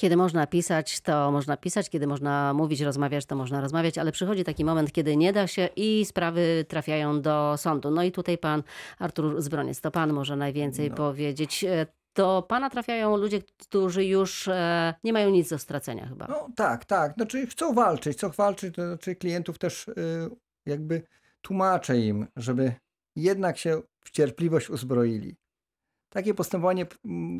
Kiedy można pisać, to można pisać, kiedy można mówić, rozmawiać, to można rozmawiać, ale przychodzi taki moment, kiedy nie da się i sprawy trafiają do sądu. No i tutaj pan Artur Zbroniec, to pan może najwięcej No. powiedzieć. E, Do pana trafiają ludzie, którzy już e, nie mają nic do stracenia chyba. No tak, tak. Znaczy chcą walczyć, chcą walczyć, to znaczy klientów też y, jakby tłumaczę im, żeby jednak się w cierpliwość uzbroili. Takie postępowanie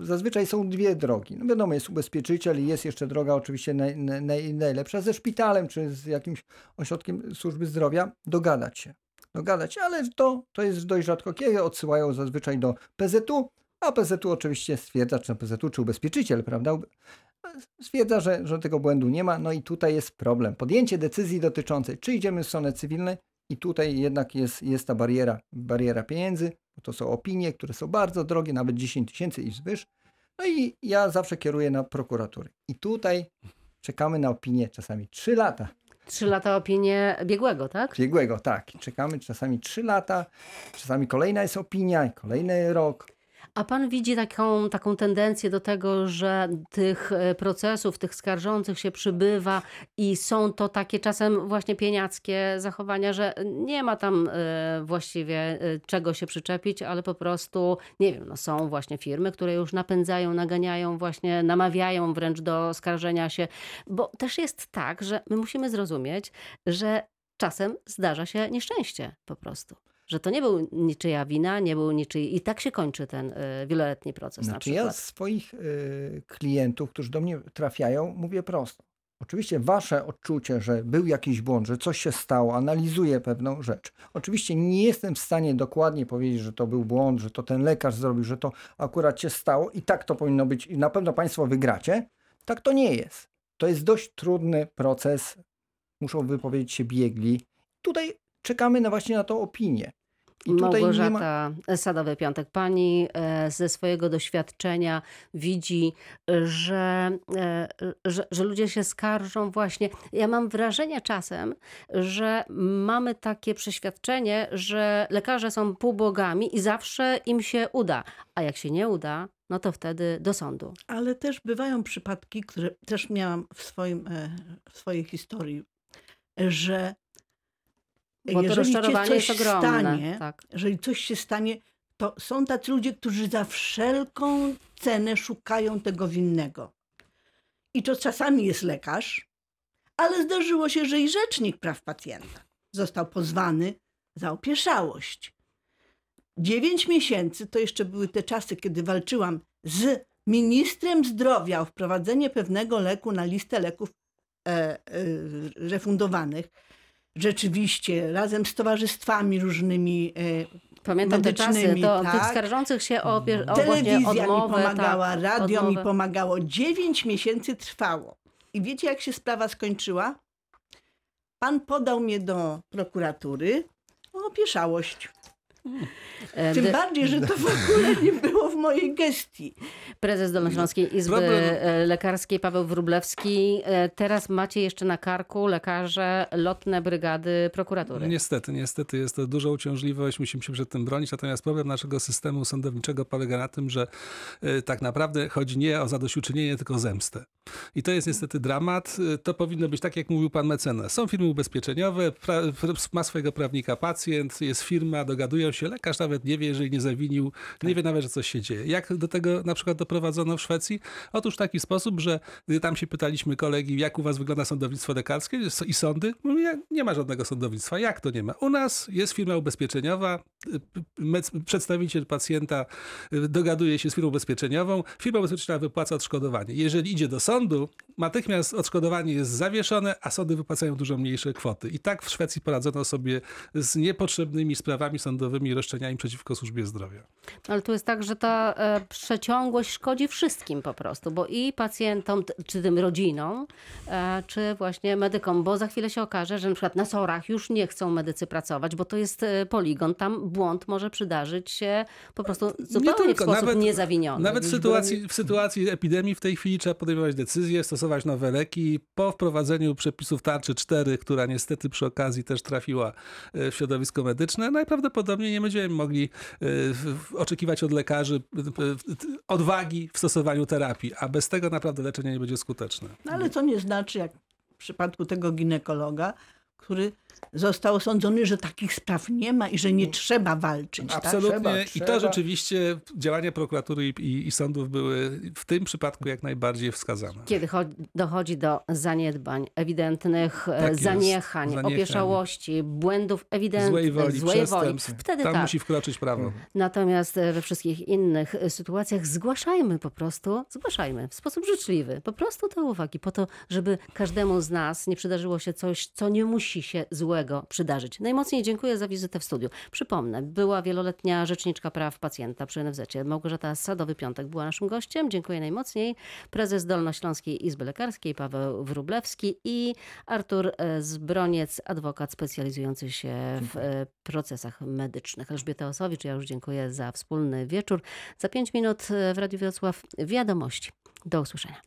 zazwyczaj są dwie drogi. No wiadomo, jest ubezpieczyciel i jest jeszcze droga oczywiście naj, naj- naj, najlepsza ze szpitalem czy z jakimś ośrodkiem służby zdrowia dogadać się. Dogadać ale to, to jest dość rzadko kiedy odsyłają zazwyczaj do PZU, a PZU oczywiście stwierdza, czy PZU, czy ubezpieczyciel, prawda? stwierdza, że, że tego błędu nie ma. No i tutaj jest problem. Podjęcie decyzji dotyczącej, czy idziemy w stronę cywilnej, i tutaj jednak jest, jest ta bariera, bariera pieniędzy, to są opinie, które są bardzo drogie, nawet 10 tysięcy i zwyż. No i ja zawsze kieruję na prokuratury. I tutaj czekamy na opinię czasami 3 lata. Trzy lata opinię biegłego, tak? Biegłego, tak. Czekamy czasami 3 lata, czasami kolejna jest opinia kolejny rok. A pan widzi taką, taką tendencję do tego, że tych e, procesów, tych skarżących się przybywa i są to takie czasem właśnie pieniackie zachowania, że nie ma tam e, właściwie e, czego się przyczepić, ale po prostu, nie wiem, no są właśnie firmy, które już napędzają, naganiają, właśnie namawiają wręcz do skarżenia się, bo też jest tak, że my musimy zrozumieć, że czasem zdarza się nieszczęście po prostu. Że to nie był niczyja wina, nie był niczyj. I tak się kończy ten y, wieloletni proces na Znaczy przykład. ja swoich y, klientów, którzy do mnie trafiają, mówię prosto. Oczywiście wasze odczucie, że był jakiś błąd, że coś się stało, analizuję pewną rzecz. Oczywiście nie jestem w stanie dokładnie powiedzieć, że to był błąd, że to ten lekarz zrobił, że to akurat się stało i tak to powinno być i na pewno państwo wygracie. Tak to nie jest. To jest dość trudny proces. Muszą wypowiedzieć się biegli. Tutaj czekamy na właśnie na tą opinię. I ma... Małgorzata Sadowy Piątek. Pani e, ze swojego doświadczenia widzi, że, e, że, że ludzie się skarżą właśnie. Ja mam wrażenie czasem, że mamy takie przeświadczenie, że lekarze są półbogami i zawsze im się uda. A jak się nie uda, no to wtedy do sądu. Ale też bywają przypadki, które też miałam w, swoim, e, w swojej historii, że Bo to jeżeli cię rozczarowanie coś jest ogromne. stanie, Tak. jeżeli coś się stanie, to są tacy ludzie, którzy za wszelką cenę szukają tego winnego. I to czasami jest lekarz, ale zdarzyło się, że i rzecznik praw pacjenta został pozwany za opieszałość. Dziewięć miesięcy to jeszcze były te czasy, kiedy walczyłam z ministrem zdrowia o wprowadzenie pewnego leku na listę leków e, e, refundowanych. Rzeczywiście, razem z towarzystwami różnymi e, Pamiętam te czasy, to tych tak. skarżących się o, o Telewizja odmowę. mi pomagała, tak, radio mi odmowę. pomagało. Dziewięć miesięcy trwało. I wiecie, jak się sprawa skończyła? Pan podał mnie do prokuratury o opieszałość. E, Tym bardziej, że to w ogóle nie było w mojej gestii. Prezes Dolnośląskiej Izby Problem- e, Lekarskiej Paweł Wróblewski. E, Teraz macie jeszcze na karku lekarze lotne brygady prokuratury. Niestety, niestety jest to duża uciążliwość, musimy się przed tym bronić, natomiast problem naszego systemu sądowniczego polega na tym, że y, tak naprawdę chodzi nie o zadośćuczynienie, tylko o zemstę. I to jest niestety dramat. To powinno być tak, jak mówił pan mecenas. Są firmy ubezpieczeniowe, ma swojego prawnika pacjent, jest firma, dogadują się, lekarz nawet nie wie, jeżeli nie zawinił, nie wie nawet, że coś się dzieje. Jak do tego na przykład doprowadzono w Szwecji? Otóż w taki sposób, że gdy tam się pytaliśmy kolegi, jak u was wygląda sądownictwo lekarskie i sądy, mówi, "Nie- ma żadnego sądownictwa. Jak to nie ma? U nas jest firma ubezpieczeniowa, y, przedstawiciel pacjenta y, dogaduje się z firmą ubezpieczeniową, firma ubezpieczeniowa wypłaca odszkodowanie. Jeżeli idzie do sądu, natychmiast odszkodowanie jest zawieszone, a sądy wypłacają dużo mniejsze kwoty. I tak w Szwecji poradzono sobie z niepotrzebnymi sprawami sądowymi i roszczeniami przeciwko służbie zdrowia. Ale tu jest tak, że ta e, przeciągłość szkodzi wszystkim po prostu, bo i pacjentom, czy tym rodzinom, e, czy właśnie medykom, bo za chwilę się okaże, że na przykład na SOR-ach już nie chcą medycy pracować, bo to jest e, poligon, tam błąd może przydarzyć się po prostu zupełnie w sposób niezawiniony. Nawet w sytuacji, w sytuacji epidemii w tej chwili trzeba podejmować decyzje, stosować nowe leki. Po wprowadzeniu przepisów tarczy 4, która niestety przy okazji też trafiła e, w środowisko medyczne, najprawdopodobniej nie będziemy mogli e, oczekiwać od lekarzy y, odwagi w stosowaniu terapii, a bez tego naprawdę leczenie nie będzie skuteczne. No ale to nie znaczy, jak w przypadku tego ginekologa, który został osądzony, że takich spraw nie ma i że nie trzeba walczyć. tak? Absolutnie. trzeba, I trzeba. to rzeczywiście działania prokuratury i, i, i sądów były w tym przypadku jak najbardziej wskazane. Kiedy cho- dochodzi do zaniedbań, ewidentnych e, Tak zaniechań, Zaniechań. opieszałości, błędów ewidentnych, Złej woli, złej woli, wtedy Tam tak. musi wkroczyć prawo. Natomiast e, we wszystkich innych e, sytuacjach zgłaszajmy po prostu, zgłaszajmy w sposób życzliwy, po prostu te uwagi, po to, żeby każdemu z nas nie przydarzyło się coś, co nie musi się złego przydarzyć. Najmocniej dziękuję za wizytę w studiu. Przypomnę, była wieloletnia rzeczniczka praw pacjenta przy NFZ. Małgorzata Sadowy-Piątek była naszym gościem. Dziękuję najmocniej. Prezes Dolnośląskiej Izby Lekarskiej Paweł Wróblewski i Artur e, Zbroniec, adwokat specjalizujący się w e, procesach medycznych. Elżbieta Osowicz, ja już dziękuję za wspólny wieczór. Za pięć minut e, w Radiu Wrocław wiadomości. Do usłyszenia.